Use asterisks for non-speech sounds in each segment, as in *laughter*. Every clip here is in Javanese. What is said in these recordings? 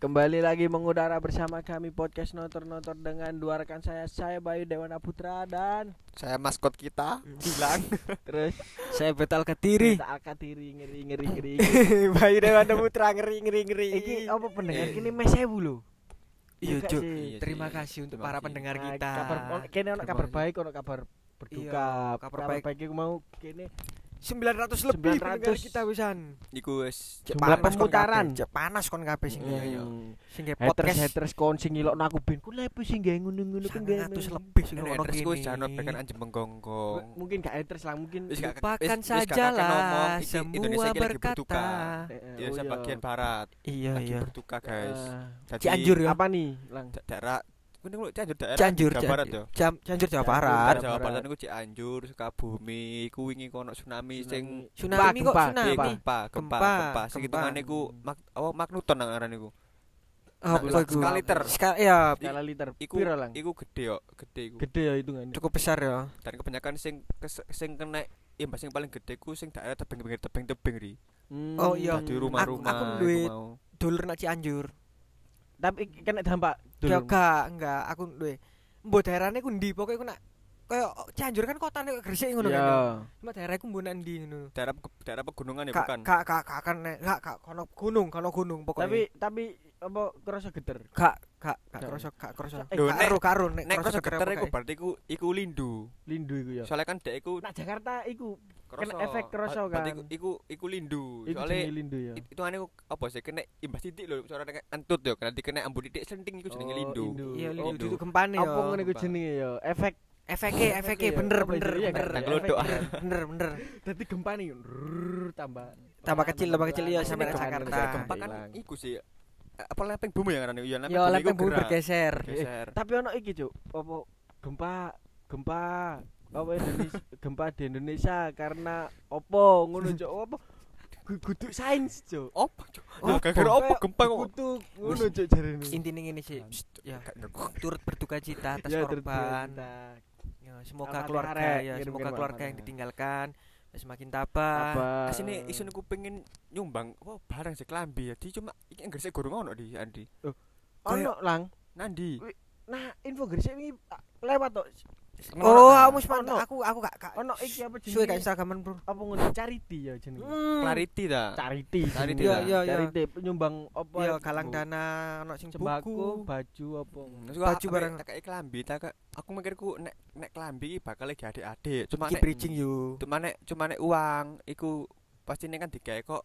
Kembali lagi mengudara bersama kami podcast Notor-Notor dengan dua rekan saya Saya Bayu Dewana Putra dan Saya maskot kita Dilang *laughs* Terus *laughs* Saya betal kediri. Tak akatiri ngeri ngeri ngeri *laughs* Bayu Dewanda Putra ngeri ngeri ngeri. Iki apa pendengar Eh. kini mes sewu lho Iya, Iya, Cuk. sih. Iya Terima sih. kasih untuk para pendengar Nah, kita. kabar Kene ono kabar baik ono kabar berduka Iya, kabar baik. baik mau kene 900 lebih 900 kita pisan. Iku wis jumlah putaran. Panas kon kabeh sing hmm. ngene. Sing podcast haters kon sing ngilokno aku ben ku lepo sing gawe ngono-ngono ku gawe. 900 lebih sing ono kene. Wis jangan pekan anjem benggonggong. Mungkin gak haters lah mungkin lupakan saja lah semua berkata. Eh, oh, Indonesia iya. bagian barat. Iya iya. Berduka guys. Eh, Cianjur apa nih? Daerah Cianjur daerah Cianjur, Jawa Barat ya Jam Cianjur Jawa Cianjur, Barat. Jawa Jawa Barat. Barat niku Cianjur Sukabumi iku wingi kono tsunami sing Tsunami kok tsunami. gempa, gempa, Gempa, gempa. Sing gempa. hitungane ku mak apa magnuton nang aran iku. Apa Skala iku? liter. Ska- Iya, skala liter Iku piro lang iku gede yo, gede iku. gede ya hitungannya cukup besar ya. Dan kebanyakan sing kes- sing kena imbas sing paling gede ku sing daerah tebing-tebing tebing-tebing ri. Hmm. Oh, iya. Di rumah-rumah Aku- mau. Dulur nak Cianjur. Tapi kena dampak dulu. gak, enggak, aku duwe. Mbok daerahne ku ndi? Pokoke ku nak kaya Cianjur kan kotane kok Gresik ngono kan. Cuma daerahku mbok nang ndi ngono. Daerah daerah pegunungan ya Kak bukan. kak kak kak kan nek gak kak kono gunung, kono gunung pokoknya. tapi tapi apa kerasa geter gak gak Gak. kroso gak kroso. Eh, nek- karo karo nek Nek kroso geter iku berarti iku iku lindu. lindu iku ya Soalnya kan dek iku nak Jakarta iku kroso. efek kroso Berarti kan. iku iku, iku lindu. iku Soalnya lindu ya itu ane apa sih kena imbas titik lho suara kena antut yo kena dikena ambu titik senting iku jenenge Oh, lindu. Iya Oh, lindu itu gempane ya. apa ngono iku jenenge ya efek Efeke efeke ya. bener bener? Iya, bener. Bener, Bener bener. dadi gempa nih tambah Tambah kecil, tambah kecil, iya, Sini sampai Jakarta. gempa kan iku sih apa lepeng bumi ya kan ya lepeng Yo bumi lepeng iku bumi gerak. bergeser. Geser. tapi ono iki cuk apa gempa gempa apa Indonesia *laughs* gempa di Indonesia karena opo ngono cuk *laughs* Gu- kudu sains cuk Apa? Cuk? Oh, Lah gara-gara apa gempa kok? kudu ngono cuk jarene Intine ngene sih. psst, Ya, turut berduka cita atas Ya, korban. terus Ya, semoga keluarga ya, kirim-kirim semoga keluarga yang ditinggalkan semakin tabah. apa Asine isun aku pengen nyumbang apa barang sih klambi ya. Di cuma iki Gresik gorong ono di Andi. ono lang Nandi. nah info Gresik ini ah, lewat tok Oh, aku ta? wis mantap. Aku aku gak gak ono iki apa suwe jenenge gak Instagraman, Bro. apa ngono charity ya jenenge Clarity ta. charity Charity Iya, ta. iya, iya. charity nyumbang apa iku? galang dana ono sing sembako baju apa Terus Baju barang. kayak klambi tak aku mikirku nek nek klambi iki bakal lagi adik-adik. Cuma nek bridging yo. cuma nek cuma nek uang iku pasti kan digawe kok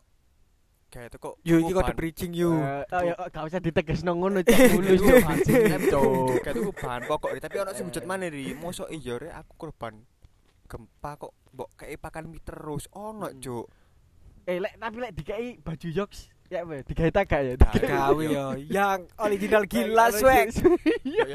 gawe teko Yo iki kok kuban. bridging yo. Eh, oh ya gak usah ditegesno ngono cuk. *laughs* Mulus anjing. Cuk Kayak tuku bahan pokok ri, tapi ono sing wujud maneh ri. Mosok iya rek aku korban gempa kok mbok kayak pakan mie terus. Ono Hmm. cuk. eh lek tapi lek dikai baju yoks ya apa digawe tagak ya? Gawe yo. *laughs* Yang original gila swag. *laughs* Ya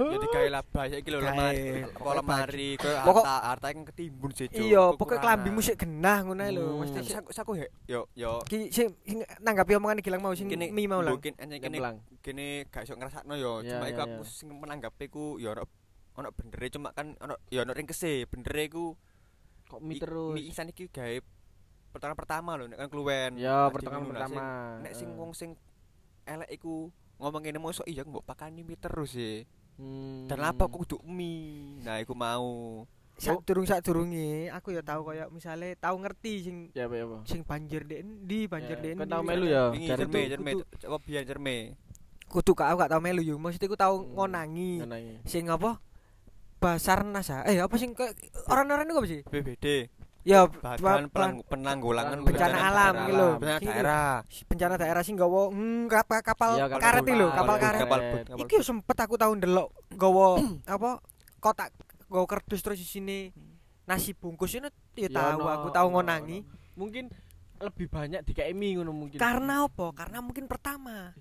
digawe laba saiki lho lemari. Apa lemari harta harta yang ketimbun sih cuk. Iya, kekurangan. klambimu sik genah ngono lho. Hmm. Mesti sik- saku yo yo Ki sing nanggapi omongan Gilang mau sing mi mau lah. mungkin kene kene gak iso ngrasakno yo. Cuma iku aku sing menanggapi ku yo ono ono bendere cuma kan ono yo ono ringkese bendere ku kok mie i- terus mie instan iki gawe pertolongan pertama lho nek kan kluwen ya pertengahan lah, pertama nek sing Eh. wong sing elek iku ngomong ngene mosok iya mbok pakani mie terus sih Hmm. dan apa aku kudu mie nah iku mau Sak durung sak durunge aku ya tahu koyo misale tahu ngerti sing ya apa ya apa sing banjir dek endi banjir Ya, dek kau endi. tahu melu ya kudu- jerme apa biyen jerme Kudu gak aku gak tahu melu yo. Maksudnya aku tahu Hmm. ngonangi ngonangi sing apa? Basarnas ah. Eh apa sing orang-orang itu apa sih? BBD Ya badan pa- pelang- penanggulangan bencana alam gitu loh. bencana daerah bencana daerah sing gawa hmm, kapal kapal Iya, kapal karet iki lho, kapal karet. kapal Iki sempet aku tahu ndelok gawa *clears throat* apa kotak gawa kardus terus isine nasi bungkus ini ya tahu aku tahu ngonangi. mungkin lebih banyak dikai mie ngono mungkin Karena apa? Karena mungkin pertama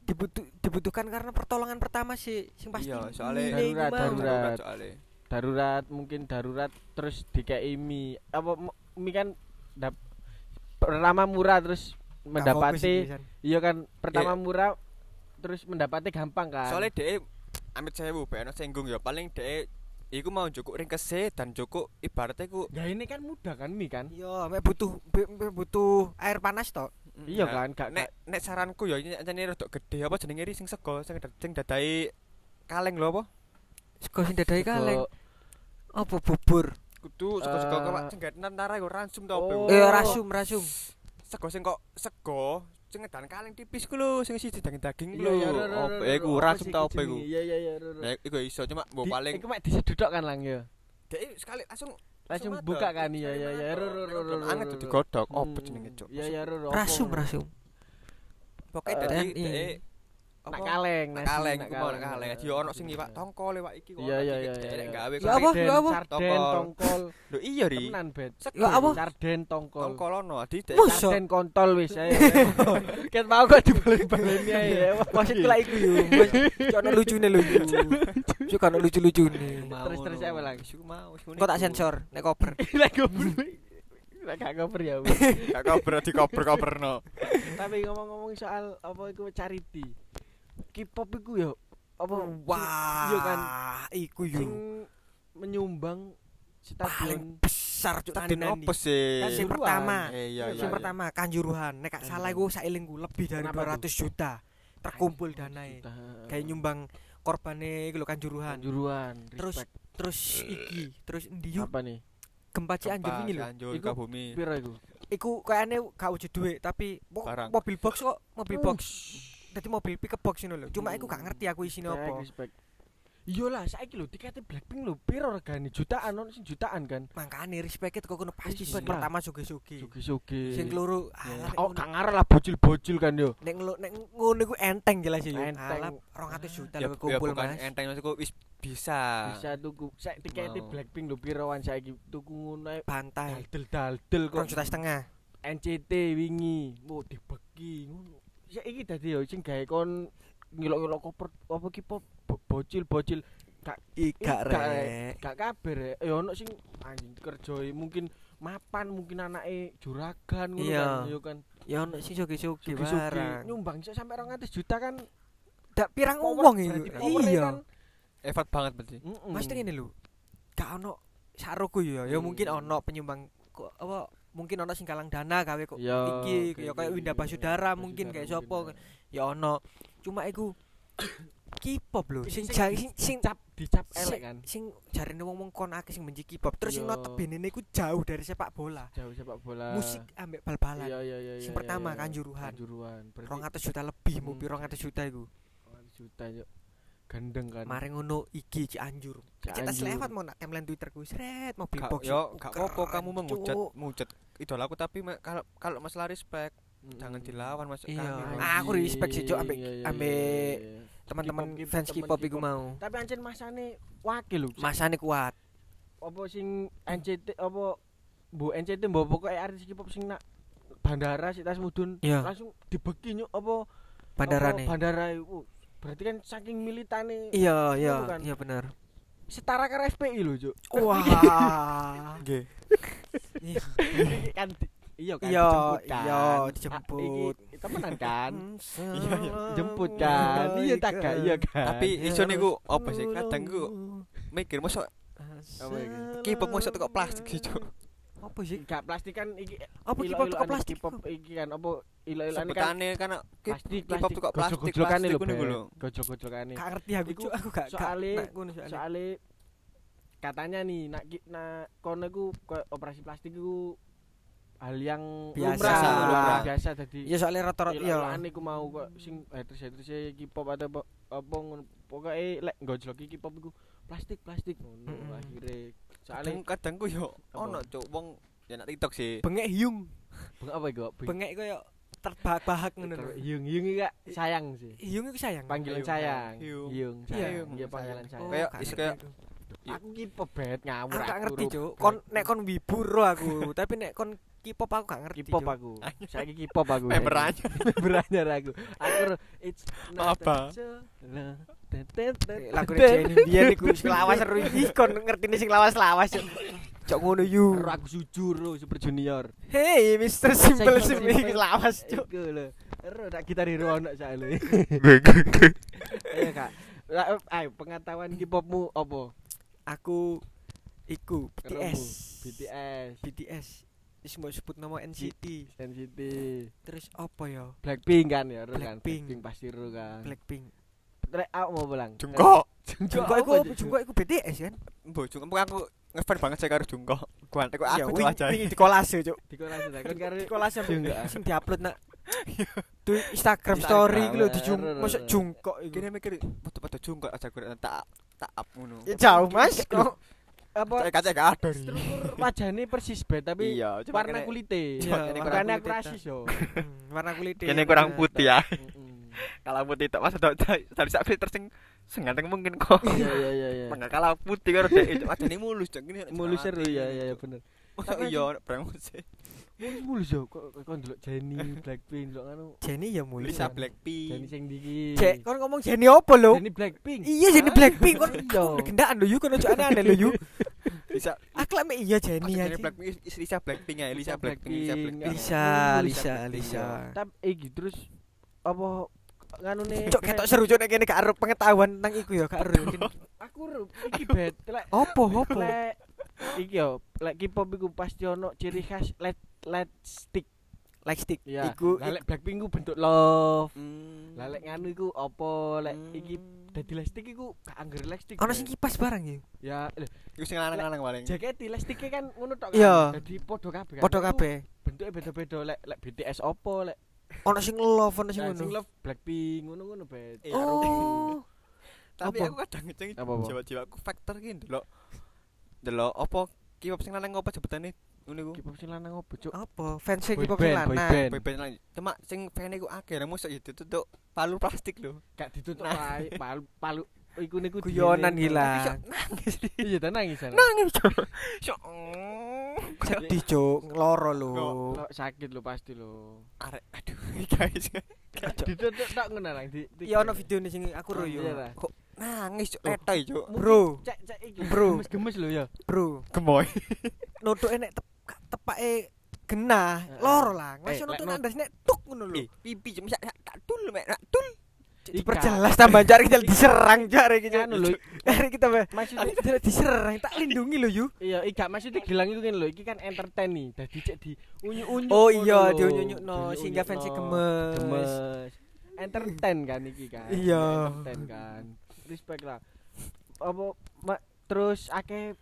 dibutuh dibutuhkan karena pertolongan pertama sih sing pasti Iya, soalnya- Darurat, darurat. soalnya darurat mungkin darurat terus dikai mie apa mie kan dap pertama murah terus mendapati iya kan pertama Iya. murah terus mendapati gampang kan soalnya dhek amit sewu ben singgung ya paling dhek iku mau cukup ringkese dan cukup ibaratnya ku ya ini kan mudah kan mie kan Iya, mek butuh be- butuh air panas toh. Iya Nah, kan, gak nek nek saranku ya ini jane rada gede apa jenenge ri sing sego sing dad- sing dadai kaleng lho apa Sego sing dadahi Sego- kaleng. Apa bubur? kudu sego-sego Eh. kok sing gak nantara iku ransum to apa Oh. Eh rasum rasum. sego sing kok sego sing edan kaleng tipis ku lho sing isi daging-daging ku Iya, lho iya, ro, ro, ro, apa ro, ya iku ta Iya iya iya. Nah, iku iso cuma mbok Di- paling Iku mek disedot kan lang ya. dek sekali langsung Langsung buka kan iya iya iya. Anget tuh ro. digodhog apa jenenge cuk Iya iya. Rasum rasum. pokoke Eh, dadi dek Nak kaleng, nak kaleng iku mau nak kaleng dia ono sing iwak tongkol lewat iki kok Iya, iya, Dadi iya, gawe Ya apa? Sarden, Ya apa? Sarden, Tongkol. lho iya ri Tenan bet. Ya apa? Sarden tongkol. tongkol ono di? Sarden kontol wis ae. *laughs* Ket mau kok dibalen-baleni ae. Maksudku lek iku yo. *laughs* Wis ono lucune lho iku. Cuk ono lucu-lucune. Terus- terus apa lagi? Mau wis Engko tak sensor nek koper. *laughs* Gober. Lek gak gober ya. wis. gak kober di kober-koberno Tapi ngomong-ngomong soal apa iku charity. K-pop iku yo apa Wah, Iya kan. iku sing yo. menyumbang stadion besar cuk Tadi nani-nani. apa sih? Kan sing pertama. Eh, iya, Sing iya. pertama Kanjuruhan. Nek gak salah iku sailingku lebih dari Kenapa 200 juta terkumpul danae. Kayak nyumbang korbane iku lho Kanjuruhan. Kanjuruhan. Terus respect. Terus iki, terus ndi apa nih? gempa Cianjur wingi lho. Cianjur, Iku- Kabumi. Piro iku? Iku kayaknya gak wujud duit tapi mo- Barang. mobil box kok, mobil box. Dadi mobil pickup box ngono lho. Cuma iku gak ngerti aku isine Respect, apa. Iya lah, saiki lho tiketnya Blackpink lho piro regane? Jutaan ono sing jutaan kan. Makane respect kok kono pasti sing Respect. pertama suge-suge. Sugi-sugi. Sing keloro nek Oh, gak ngarep lah bocil-bocil kan yo. nek nek ngono iku enteng jelas ya. Enteng. Alah 200 juta Ya, lho ya kumpul Mas. enteng maksudku wis bisa. Bisa tuku sak tiketnya. Blackpink lho piroan saiki tuku ngono ae Bantai. daldel-daldel kok. 2 juta setengah. NCT wingi, mau dibagi ngono. Ya iki dadi yo sing gawe kon ngilok-ngilok koper apa ki bocil-bocil gak Gak gak rek. gak kabar rek. Ya ono sing anjing kerja mungkin mapan mungkin anake juragan ngono Iya. kan yo kan. Ya ono sing Sugi-sugi barang. nyumbang iso sampai 200 juta kan. Dak pirang wong powernya Iya. Effort banget berarti. Mm-mm. Mesti ngene lho. Gak ono saruku ya. Ya mungkin ono penyumbang kok apa mungkin ono sing galang dana gawe kok Ya, iki ya oke, kayak Winda oke. Basudara mungkin kayak sapa ya ono. Cuma iku *coughs* K-pop lho sing Sing- sing sing cap dicap elek kan. sing jarene wong-wong kon akeh sing benci K-pop terus sing Iya. notabene iku jauh dari sepak bola. Jauh sepak bola. Musik ambek bal-balan. Iya iya iya. Sing iya, pertama iya. Kanjuruhan. Kanjuruhan. Berarti 200 juta lebih, Hmm. mobil 200 juta iku. 200 juta yo. Gandeng kan. Mari ngono iki Cianjur. Cetas Cianjur. lewat mau nak timeline Twitterku, sret mobil Gak, box. yo gak Keren, kamu menghujat Cuk. menghujat idolaku tapi kalau kalau masalah respect jangan dilawan Mas. Iya. Ah, aku respect sih, Cuk, ambek- Iya, iya, ambek iya. Teman-teman fans K-pop iku mau. Tapi ancen masane wakil lho. Masane kuat. Apa sing NCT apa Bu NCT mbok pokoke artis K-pop sing nak bandara sik tas mudun langsung dibeki nyuk apa Bandarane. apa bandara iku. Berarti kan saking militane Iya, iya, kan. iya bener. setara karo FPI lho, Cuk. Wah. *laughs* Nggih. Iya. Kan iya kan Iya, dijemput kan. iya, Ah, dijemput. temenan kan. Iya, iya. Jemput kan. Iya tak gak? Iya kan. Tapi iso niku apa sih kadang ku mikir mosok Apa iki? K-pop mosok teko plastik sih, Cuk. Apa sih? Gak plastik kan iki Apa K-pop ilo-iloan kok plastik? K-pop iki kan apa ilo-iloan kan Sebutane kan plastik K-pop plastik tuh kok plastik plastik lho ngono iku lho. gojlok-gojlokane Gak ngerti aku, Cuk. Aku gak soalnya. soalnya katanya nih nak nak kono iku koyo operasi plastik iku hal yang Biasa. lumrah, Lumrah. biasa dadi Iya soalnya rata-rata iya. Iloan iku mau kok sing haters-haters K-pop atau apa apa ngono. Pokoke lek gojlok K-pop iku plastik plastik ngono Soale kadang ku yo ono Cuk wong ya nak TikTok sih. Bengek hiung. beng apa iku? Beng- Bengek koyo terbahak-bahak ngono lho. Yung yung iki gak sayang sih. Hiung iku sayang. Panggilan Hyung, sayang. Hyung. Sayang. Hyung, Iya panggilan sayang. sayang. Oh, Kayak is kayak- aku. Aku K-pop bet ngawur Aku gak ngerti. Cuk. Kon nek kon wibu ro aku, *laughs* tapi nek kon K-pop aku gak ngerti. K-pop aku. Saiki K-pop aku. Member saiki. *laughs* Member anyar aku. Aku it's not Apa? Lagu. Jenny Indian iku sing lawas seru iki kon ngertine sing lawas-lawas. Cuk. Cok ngono yu. Aku jujur lo Super Junior. Hey, Mr. Simple Simple, simple. lawas, Cuk. Iku lho. Ro tak gitar hero ono soalnya. Iya Kak. Lah, Ayo pengetahuan K-popmu apa? Aku iku. BTS. BTS. BTS. wis mbok sebut nama NCT. NCT Terus apa ya? Blackpink kan ya ro kan Blackpink. Blackpink pasti ro kan Blackpink. Rek aku mau pulang Jungkook. Jungkook iku Jungkook iku BTS kan? Mbok Jungkook aku ngefan banget saya karo Jungkook. Gua aku wing- aja. di kolase cuk. *laughs* di kolase ta kon karo Di kolase Jungkook. sing diupload nak Tuh Instagram story iki lho di Jung, Ro, ro, mosok ro. Jungkook iku. Kene mikir foto-foto Jungkook aja gue tak tak up ngono. Ya jauh Mas. Kok apa Cek gak ada. Struktur wajahnya persis bet tapi Iya, warna kulite Iya, aku rasis yo Hmm, warna kulit Kene kurang putih ya. Kalau putih tak mas dari sak filter sing sing ganteng mungkin kok. iya iya iya iya kalah putih karo dhek. *laughs* Wajane mulus cok ngene. mulus seru ya ya ya bener Oh iya, brengsek. sih. mulus mulus yo kok kok ndelok Jenny Blackpink ndelok anu Jenny ya mulai. Lisa Jenny Blackpink. sing diki Cek, kon ngomong Jenny apa lho? Jenny Blackpink Iya Jenny Blackpink kon *laughs* Iya. gendaan lho yu kon ojo aneh-aneh lho yu. Lisa Aku lek mek iya Jenny Jenny aja. Blackpink is Lisa Blackpink ya, Lisa Blackpink, Lisa Blackpink. Lisa, Lisa, Lisa. iya. Tapi iki terus apa nganune Cok ketok seru cok nek kene gak ero pengetahuan tentang iku ya gak ero. *laughs* aku ro iki bet lek Opo opo? lek iki yo lek K-pop iku pasti ono ciri khas LED LED stick Like stick. ya Iku lek Blackpink ku bentuk love Hmm. lah lek nganu iku apa lek Hmm. iki dadi LED stick iku gak angger LED stick ono sing kipas barang ya. ya Iku sing lanang-lanang paling. jaket LED stick kan ngono tok kan dadi padha kabeh Padha Iku kabeh. bentuknya beda-beda lek lek BTS opo lek Ono sing love, ono sing sing ngono. love Blackpink ngono-ngono bet Iya, Oh. Tapi Apa? aku kadang ngeceng Apa-apa? jiwa-jiwa aku faktor ki ndelok ndelok apa K-pop sing lanang apa jebetane ngono iku. K-pop sing lanang opo cuk Apa? Fans Boy K-pop band, sing boy lanang. band. Boyband lanang. Cuma sing fan iku akeh ra mosok ya ditutuk palu plastik lho. gak ditutup wae palu palu iku niku Guyonan gila. Nangis. iya ta nangis Nangis. Cok. Sedih cuk, ngeloro lho. Sakit lo pasti lo Arek aduh guys. ditutup tak ngono lang di Iya ono video sing aku ro yo. Iya, ta. Kok nangis cok Oh. etoy cok. Bro, cek cek iki Bro. gemes-gemes lo ya bro. Gemoy. *laughs* Nutuke nek tep tepake genah, loro lah. Eh, Masih lek nutuk nandas nek tuk ngono lho. Eh, pipi cuma sak tak dul mek tak dul. Diperjelas tambah cari kita diserang cari kita. anu lho Cari kita maksudnya diserang, tak lindungi lho yu. iya gak maksudnya gelang iku kan lho iki kan entertain nih dadi cek di unyu-unyu Oh ngono iya, lho. diunyu-unyukno Diunyu-unyukno. sehingga fans gemes. gemes entertain kan iki kan Iya. entertain kan respect lah apa terus akeh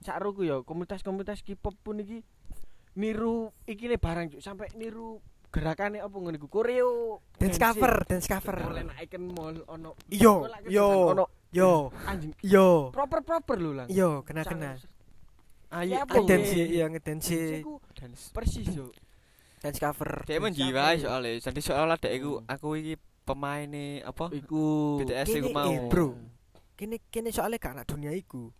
sakruku ya komunitas-komunitas K-pop pun iki niru iki nih barang cuk sampai niru gerakane apa ngono iku koreo Dance cover, dance cover. Oleh icon mall ono Yo, yo, ono yo, anjing yo, proper proper lho lang yo, kena kena. Ayo Ya, apa Ngedansi, ini? iya ngedansi Iku dance. persis yo dance cover. Dia menjiwai soalnya. Jadi soalnya dek iku aku iki pemain nih apa? iku BTS iku mau. eh, bro. Kene kene soalnya gak nak dunia iku.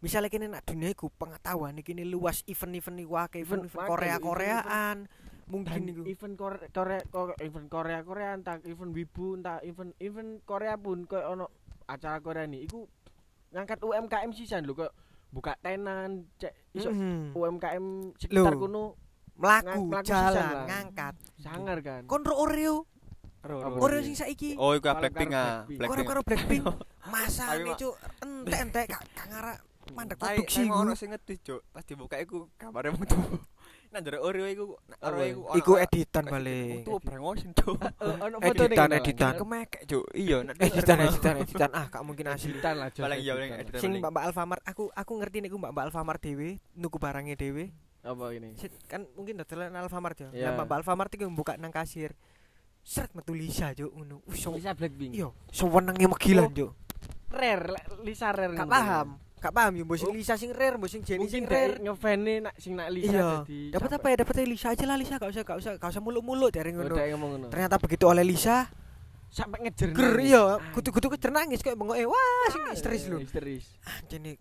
Misalnya kene nak dunia iku pengetahuan kene luas event-event iku akeh Event, event-event akeh, Korea Koreaan. Mungkin iku. event Korea Korea Ko- event Korea Korea entah event wibu entah event event Korea pun koyo ono acara Korea nih iku ngangkat UMKM sisan lho koyo buka tenan cek iso Mhm. UMKM sekitar Lho. kuno Melaku, jalan, lah. ngangkat. sangar kan Kon ro Oreo, Oreo sih? sing saiki. Oh, iku Blackpink ah. Blackpink. Karo Blackpink. *laughs* karo Blackpink. Masa Mak. cuk, entek-entek gak ngara mandek produksi nek ono iku. sing ngedit, Cuk. Pas dibuka iku gambarnya wong tuwa. Nah, jare Oreo iku? Oreo iku Iku editan balik. tuwa brengosen, Cuk. *laughs* Ono Editan, foto editan. Kemekek, Cuk. Iya, nek Editan, editan, editan. Ah, gak mungkin asli. editan lah Paling iya, paling editan. Sing Mbak Mbak Alfamart, aku aku ngerti niku Mbak Mbak Alfamart dhewe, nuku barangnya dhewe. apa ini kan mungkin dodolan Alfamart ya. Mbak Mbak Alfamart iku buka nang kasir. Seret metu Lisa juk ngono. Lisa Blackpink iya, sewenenge megilan Oh, juk. rare Lisa rare Gak paham. Gak paham ya, mbok sing Oh. Lisa sing rare, mbok sing Jenny sing rare ngefane nak sing nak Lisa Iya. dadi Dapat apa ya? Dapat Lisa aja lah Lisa, gak usah gak usah gak usah muluk-muluk dari ngono. Ngomong ngono. Ternyata begitu oleh Lisa, sampai ngejer. ger iya, Ah, kutu-kutu kejer nangis kayak bengoke. Wah, sing histeris lho. Histeris. Anjene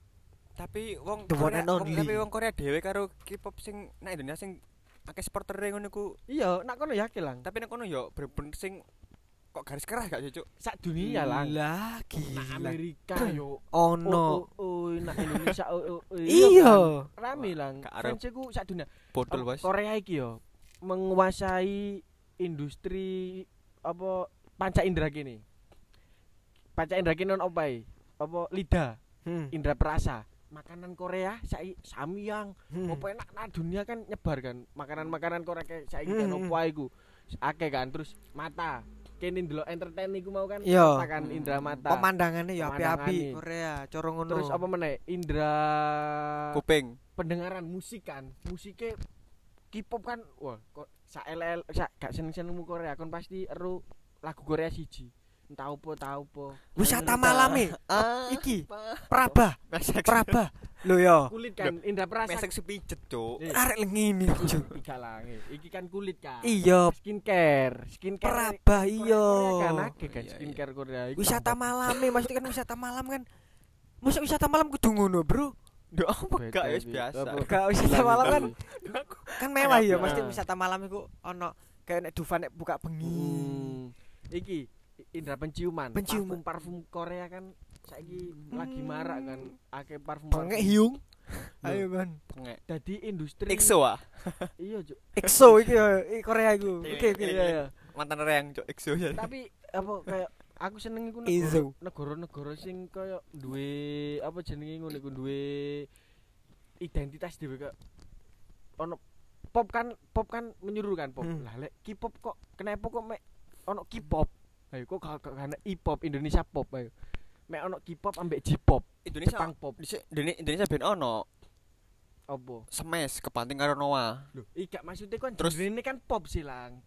tapi wong The one Korea, and tapi wong Korea dhewe karo K-pop sing nang Indonesia sing akeh supporter ngono ku. Iya, nak kono yakin lang. Tapi nek kono yo bener-bener sing kok garis keras gak Cuk? Sak dunia. Lah, Nak gila. Amerika yo. Ono. Oh, nak Indonesia oh, oh, oh, Iya. kan? Rame lang. Gak arep. Fans ku sak dunia. Botol, Apa, Bos. Korea iki yo menguasai industri apa panca indera kini. Panca indera kini on apa Apa lidah, Hmm. indera perasa. makanan Korea saiki samyang Hmm. apa enak nah dunia kan nyebar kan makanan-makanan Korea kayak kan Hmm. opo ae iku akeh kan terus mata kene ndelok entertain iku mau kan? Iya. mata kan indra mata. Pemandangannya ya api-api. Korea, coro ngono. terus apa meneh? Indra kuping. Pendengaran musik kan? Musiknya K-pop kan? Wah kok sak LL sak gak seneng-senengmu Korea kon pasti eru lagu Korea siji entah opo tau opo Wisata malam e. ah Iki Praba, Praba. Lho ya. kulit kan indra perasa mesek sepijet cuk Eh, Arek ngene Cuk. Tiga lah iki kan kulit kan Iya, skincare skincare Praba iya. Kan akeh kan Iya, iya. skincare Korea Wisata tambah malam e, maksudnya kan wisata malam kan. Masa wisata malam kudu ngono, Bro? Duh, apa beda gak ya iki. biasa? Gak wisata malam kan kan mewah ya, mesti wisata malam iku ono kayak nek Dufan nek buka bengi. Hmm. iki indra penciuman Penciuman. parfum, parfum Korea kan saiki lagi Hmm. marak kan akeh parfum Bengek hiung. Ayo kan. Pengek. dadi industri EXO ah iya Cuk. EXO iki ya, Korea iku. Iya, Oke oke. iya iya mantan reyang cuk EXO ya tapi apa kayak aku seneng iku negara-negara sing kaya duwe apa jenenge ngono iku duwe identitas dhewe kaya ono pop kan pop kan menyuruh kan pop Hmm. lah lek K-pop kok kenapa kok mek ono K-pop ayo kok ana I-pop Indonesia pop ayo. Mek ono K-pop ambek J-pop Indonesia Jepang pop. Dhisik- Indone- Indonesia ben ono. Apa? Smash kebanting karo Noah. Lho iki maksudnya kan Terus- ini kan pop silang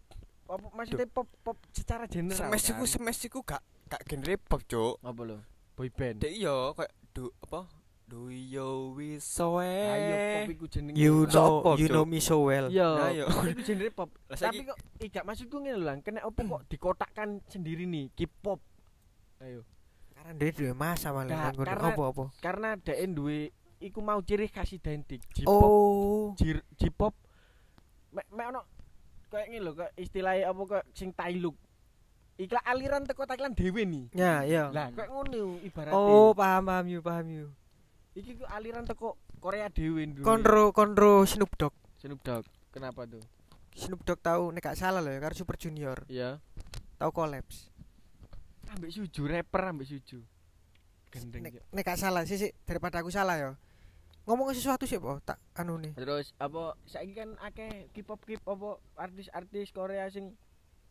apa maksudnya pop pop secara general Smash iku kan? Smash iku gak gak genre pop cuk. Apa lho? Boy band Dek iya kayak do apa do you wish so ayo pop iku jenenge You know, Sopo, you know me so well. Iya, Nah, pop iku genre pop. *laughs* Tapi kok iya maksudku ngene lho. Kena opo kok *clears throat* dikotakkan sendiri nih K-pop. Ayo. Karena dia duwe masa malah Nah, karena- Apa-apa. Karena dhek duwe iku mau ciri khas identik. J-pop, Oh. J-pop mek mek ono kayak ngene lho, kayak istilahnya apa kok sing Tailuk. Iklan aliran teko Thailand dhewe nih. Ya, ya. Lah, kayak ngono ibaratnya. Oh, paham paham you, paham you. Iki ku aliran teko Korea dhewe dulu. Kontro kontro Snoop Dogg. Snoop Dogg. Kenapa tuh? Snoop Dogg tahu nek gak salah loh ya karo Super Junior. Iya. Tahu collapse. Ambek suju rapper ambek suju. Gendeng. Nek, nek gak salah sih sih daripada aku salah ya. Ngomong sesuatu sih, po, tak anu nih. Terus apa saiki kan akeh K-pop K-pop apa artis-artis Korea sing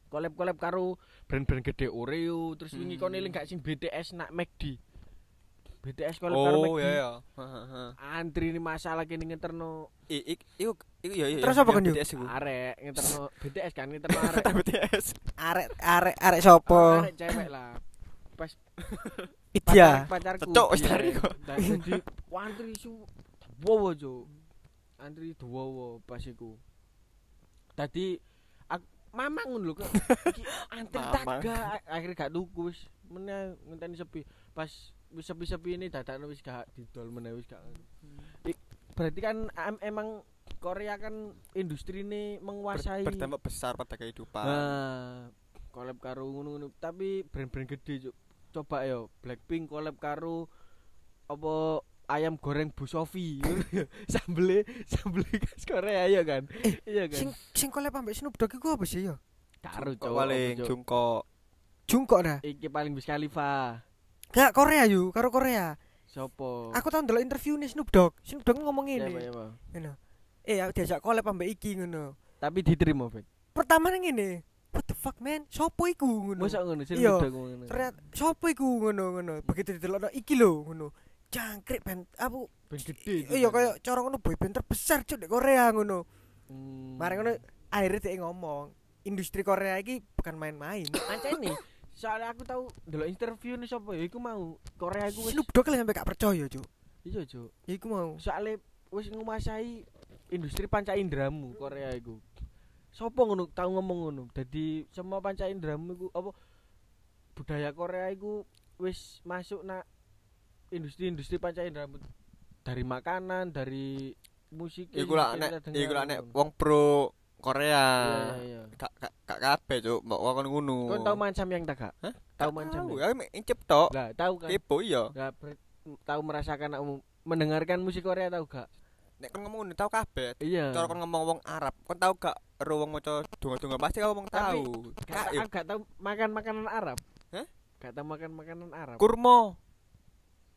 collab-collab karo brand-brand gede Oreo, terus wingi Hmm. kon eling gak sing BTS nak McD. BTS karo Oh McD. ya ya Heeh. Antri ini masalah kene ngeterno I ik iku iku ya ya. Terus apa kan? BTS iku. arek, ngeterno *laughs* BTS kan ngeterno arek. *laughs* Tak BTS. Arek arek arek sopo? Arek cewek lah. Pas *laughs* pacar, pacarku. Cocok, wis iya. tari kok. Jadi antri su wowo jo. Antri duwowo pas iku. Tadi mamang ngono lho kok. Antri Mamang. taga akhirnya gak tuku wis meneh ngenteni sepi. Pas wis sepi-sepi ini dadakno wis gak didol meneh wis gak. I- Berarti kan em- emang Korea kan industri ini menguasai Ber- berdampak besar pada kehidupan. Nah, collab karo ngono-ngono, tapi brand-brand gede Cuk. Coba yo Blackpink collab karo apa ayam goreng Bu Sofi. *laughs* sambele sambele khas Korea ya kan. iya kan. Sing sing collab ambek Snoop Dogg iku apa sih ya? karo Cuk, paling jungkok. Jungkok dah. Iki paling Wiz Khalifa. Gak Korea yu, karo Korea. Sopo? Aku tau ndelok interview nih Snoop Dogg. Snoop Dogg ngomong Siapa, ngene. siapa? Ngono. Eh, aku diajak collab ambek iki ngono. Tapi diterima, Fek. Pertama ning ngene. What the fuck man? Sopo iku ngono? Mosok ngono Iya. udah ngono. Ternyata sopo iku ngono ngono. Begitu didelokno iki lho ngono. Jangkrik ben aku Ben gede. Iya kaya cara ngono boyband terbesar cuk di Korea ngono. Hmm. Mari ngono akhirnya dia ngomong industri Korea iki bukan main-main. Ancene soalnya aku tahu delok interview nih sapa ya iku mau Korea iku wis Snoop Dogg lah sampe gak percaya cuk. iya Cuk. Ya iku mau. soalnya wis nguasai industri panca indramu Korea iku. Sopo ngono tau ngomong ngono. Dadi semua panca indramu iku apa budaya Korea iku wis masuk nak industri-industri panca indramu dari makanan, dari musik. Iku lah nek iku lah nek wong pro Korea. Iya iya. Kak kak kabeh cuk, mbok wong ngono. Kau tahu mancam yang tak gak? Hah? Tahu mancam. Tahu, ya? incep tok. Lah, tahu kan. Kepo iya. Lah ber- tahu merasakan mendengarkan musik Korea tahu gak? Nek kon ngomong tau kabeh. Iya. Cara kon ngomong wong Arab, kon tau gak ero wong maca donga-donga pasti kau Tapi, tahu. Gak, gak tahu makan makanan Arab. Hah? Gak tahu makan makanan Arab. kurma.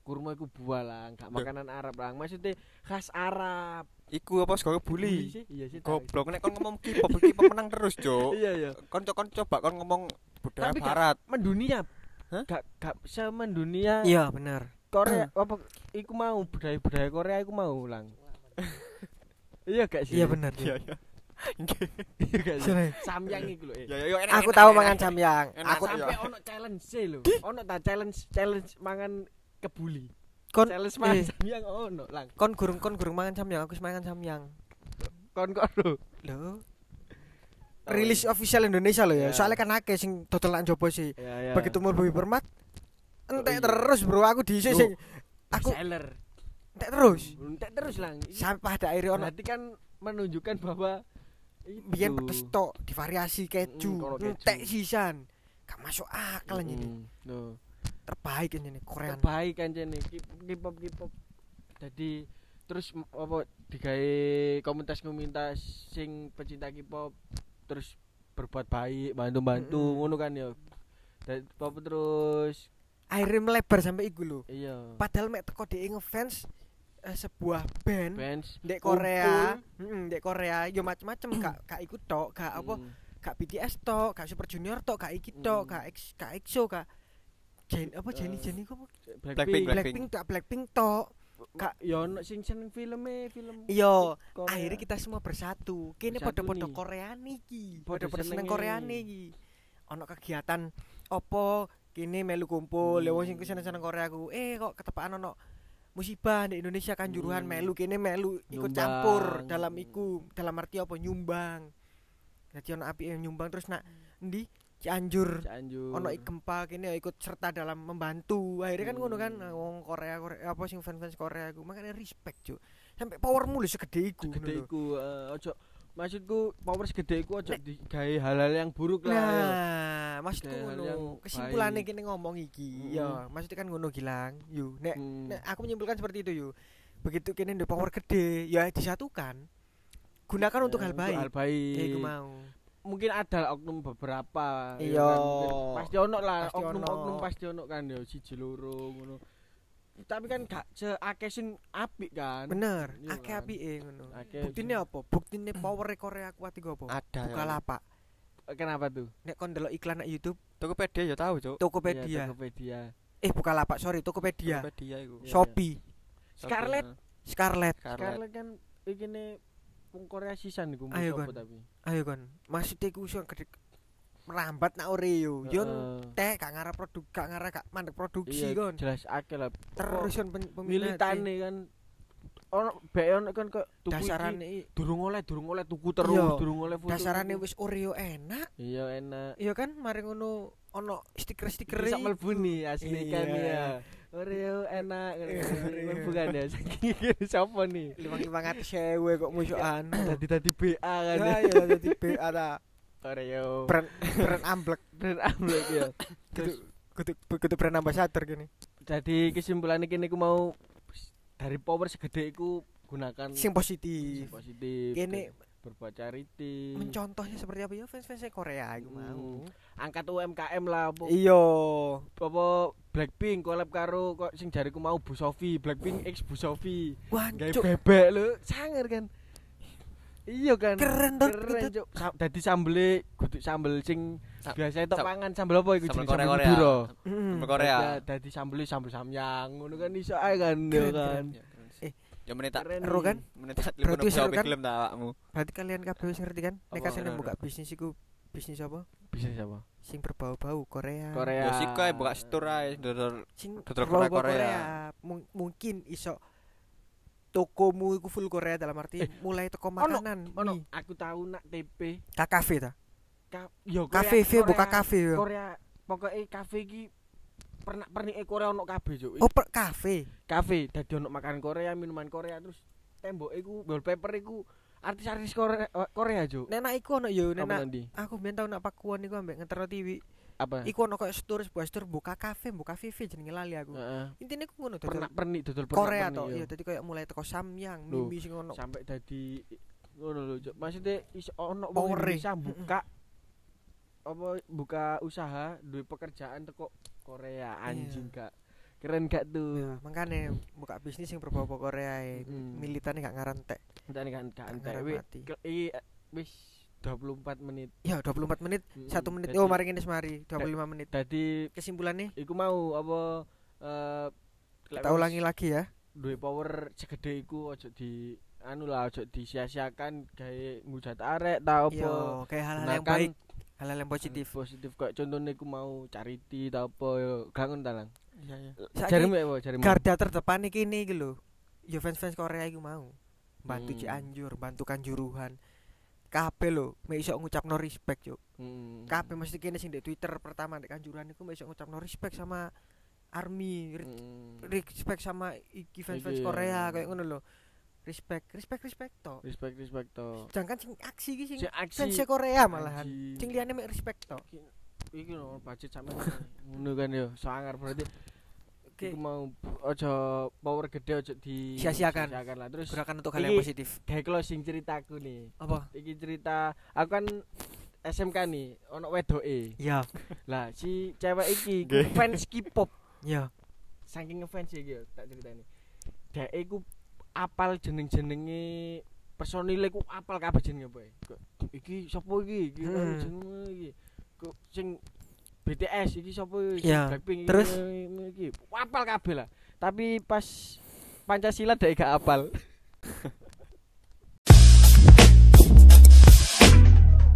Kurma iku buah lah, gak makanan Arab lah. Maksudnya khas Arab. Iku apa sego sih? Iya sih. Goblok nek kon ngomong K-pop, K-pop menang terus, Cuk. *laughs* Iya iya. Kon kon coba kon ngomong budaya Tapi gak- barat. Mendunia. Hah? Gak gak semendunia Iya, bener. Korea apa iku mau budaya-budaya Korea iku mau lang. *laughs* iya gak sih? Iya bener. Iya, iya. *laughs* Iya gak. Samyang iku lho. Ya ya enak. Aku tahu mangan samyang. Aku sampai iya. ono challenge sih lho. Ono ta challenge challenge mangan kebuli. kon Challenge mangan eh, samyang ono lang. kon gurung kon gurung mangan samyang, aku wis mangan samyang. Kon kok lho. Lho. Rilis official Indonesia loh ya. Ya. Soalnya kan akeh sing dodolan jopo sih. Ya ya. Begitu mlebu permat entek iya. terus bro aku Loh. sing aku seller. entek terus. Entek terus lang. Sampai pada akhirnya ono Berarti kan menunjukkan bahwa biyen pedes tok divariasi keju Mm, entek sisan. Gak masuk akal ini. Mm, Terbaik ini Korean. terbaik kan jene K-pop K-pop jadi terus apa digawe komunitas-komunitas sing pecinta K-pop terus berbuat baik bantu-bantu Mm-mm. ngono kan ya dan apa terus Akhirnya melebar sampai iku lho. iya Padahal mek teko dhek ngefans eh, sebuah band fans Dek Korea, heeh, dek Korea yo macem-macem gak *clears throat* gak ikut tok, gak apa Mm. gak BTS tok, gak Super Junior tok, gak iki tok, Mm. gak X, gak EXO, gak Jen apa Jenny Jenny kok? Blackpink, Blackpink tok, Blackpink tok. Kak yo ono sing seneng filme film Iya, Korea. akhirnya kita semua bersatu. Kene padha-padha nih. Korean iki. Padha Padha-padha seneng senenge. Koreane iki. Ono kegiatan opo kene melu kumpul, wong sing seneng-seneng Korea ku. Eh kok ketepaan ono musibah di Indonesia kanjuruhan Hmm. melu kene melu ikut Nyumbang. campur dalam iku dalam arti apa nyumbang jadi ono api yang nyumbang terus nak endi Cianjur Cianjur ono ik- gempa kene ikut serta dalam membantu akhirnya kan ngono kan Hmm. wong Korea Korea apa sing fans-fans Korea aku makanya respect cuk sampai powermu lho segede iku ngono gede lho. iku eh, ojo maksudku power segede iku ojo digawe hal-hal yang buruk lah ya. Nah, maksudku Kayak hal ngono. Kesimpulannya kene ngomong iki. Mm. Ya, maksudnya kan ngono gilang. Nek Hmm. nek aku menyimpulkan seperti itu yo. Begitu kene ndek power gede, ya disatukan. Gunakan untuk Ya, hal baik. hal baik Ya iku mau. Mungkin ada oknum beberapa ya Iya. kan. Pasti ono lah oknum-oknum pasti ono kan ya siji loro ngono tapi kan gak seakeh sing apik kan Bener, Iya akeh kan. apike ngono. Buktine apa? Buktine power Korea kuat iku apa? Ada. Buka ya. lapak. kenapa tuh Nek kon delok iklan nang YouTube, Tokopedia ya tahu, Cuk. Tokopedia. Tokopedia Eh, buka lapak, sorry, Tokopedia. Tokopedia iku. Iya. Shopee, Scarlett Scarlett. Scarlett. Kan iki wong Korea sisan iku Ayo, apa Kon. tapi Ayo kon, maksudnya iku iso gede merambat nak Oreo. Yo teh gak ngarep produk, gak ngarep gak mandek Iya, produksi kon. jelas akeh lah Terus kon pen- peminatnya. militane kan ono bae ono kan kok tuku dasarane durung oleh durung oleh tuku terus Iya. durung oleh foto dasarane wis Oreo enak. iya enak Iya kan, mari ngono ono stiker-stiker Bisa mlebu nih asli kan Iya. ya. Oreo enak. Bukan ya. Siapa nih? limang limang atas sewe kok musuhan. Tadi tadi BA kan. Ya ya. dadi BA ta. Oreo. Brand brand amblek Brand amblek ya. Terus kudu kudu brand ambassador gini. jadi kesimpulan kini aku mau dari power segede iku gunakan Sing positif. sing positif. Berbuat charity. mencontohnya seperti apa ya fans-fans Korea iku Hmm. mau. Angkat UMKM lah apa, Iya. apa Blackpink collab karo kok sing jariku mau Bu Sofi, Blackpink X Bu Sofi. Gawe cuk. bebek lho, sangar kan. Iya kan. Keren toh, Keren, Cuk. Cuk. Sa- Dadi sambele kudu sambel sing Sa- biasa tok sam- pangan sambel apa iku Sambel jenenge sambel. Sambel Korea. Dadi- sambel sambel samyang ngono kan iso ae kan Keren, kan. Ya, keren sih. Menit tak Keren Seru nih. kan? menit tak Berarti jawab kan? film awakmu. Berarti kalian kabeh wis ngerti kan? Nek Apa, kasane buka bisnis iku bisnis apa? Bisa siapa? Sing berbau-bau Korea. Korea. Ya sik kae buka store ae dodol Sing Dodol berbau-bau Korea. Mung- mungkin iso tokomu iku full Korea dalam arti Eh, mulai toko ono, makanan. Ono, mie. aku tahu nak TP. Ka kafe ta? Ka yo Kafe Korea- buka Korea- kafe yo. Korea pokoknya kafe iki pernah pernike Korea ono kabeh cuk. Oh, per kafe. Kafe dadi ono makanan Korea, minuman Korea terus tembok iku wallpaper iku artis-artis Korea Korea cuk. Nenak iku ono yo, nanti? aku ben tau nak pakuan iku ambek ngetero TV. Apa? Iku ono koyo store sebuah store buka kafe, buka vivi jenenge lali aku. Heeh. Intine iku ngono Pernah dodol pernik dodol pernak Korea to. Iya, dadi koyo mulai teko samyang, mimi sing ono. sampai dadi ngono lho. Maksudnya iso ono wong. Indonesia buka apa buka usaha duwe pekerjaan teko Korea anjing gak Keren gak tuh? Ya, makanya buka bisnis yang berbau Korea e. Hmm. Militannya gak nih kan gak Iki eh, wis 24 menit. Ya 24 menit, satu menit. jadi- Oh, mari ngene mari 25 menit. Dadi Kesimpulannya iku mau apa eh lek kita ulangi lagi ya. duwe power segede iku ojo di anu lah ojo disia-siakan gawe ngujat arek ta apa Yo, kayak hal-hal yang baik, hal-hal yang positif. positif kok contohnya iku mau charity ta apa yo gak ngono ta lang Iya iya. Ya apa jarimu garda terdepan iki ini iki lho. Yo fans-fans Korea iku mau. Bantu Hmm. Cianjur, bantu Kanjuruhan. Kabeh lho, mek iso ngucapno respect, Cuk. Hmm. Kabeh mesti kene sing di Twitter pertama di Kanjuruhan iku mek iso ngucapno respect sama army, re- Hmm. respect sama iki fans-fans Korea ya. kayak ngono lho. Respect, respect, respect to. respect respect to Sedangkan sing aksi iki sing aksi fans Korea malahan. Sing liyane mek respect to. Iki- lho budget sampe ngono kan yo sangar berarti Oke. iku mau ojo power gede ojo di Sia-siakan. sia-siakan lah terus Gerakan untuk hal yang positif. kayak closing ceritaku nih Apa? iki cerita aku kan SMK nih ono wedoke Ya, lah si cewek iki fans K-pop ya. saking ngefans iki tak ceritani dhek iku apal jeneng-jenenge personile ku apal kabeh jenenge apa Kok, iki sapa iki? Iki Hmm. jenenge iki. Kok sing BTS iki sapa Blackpink iki, terus? iki apal kabeh lah. Tapi pas Pancasila dhek gak apal *laughs*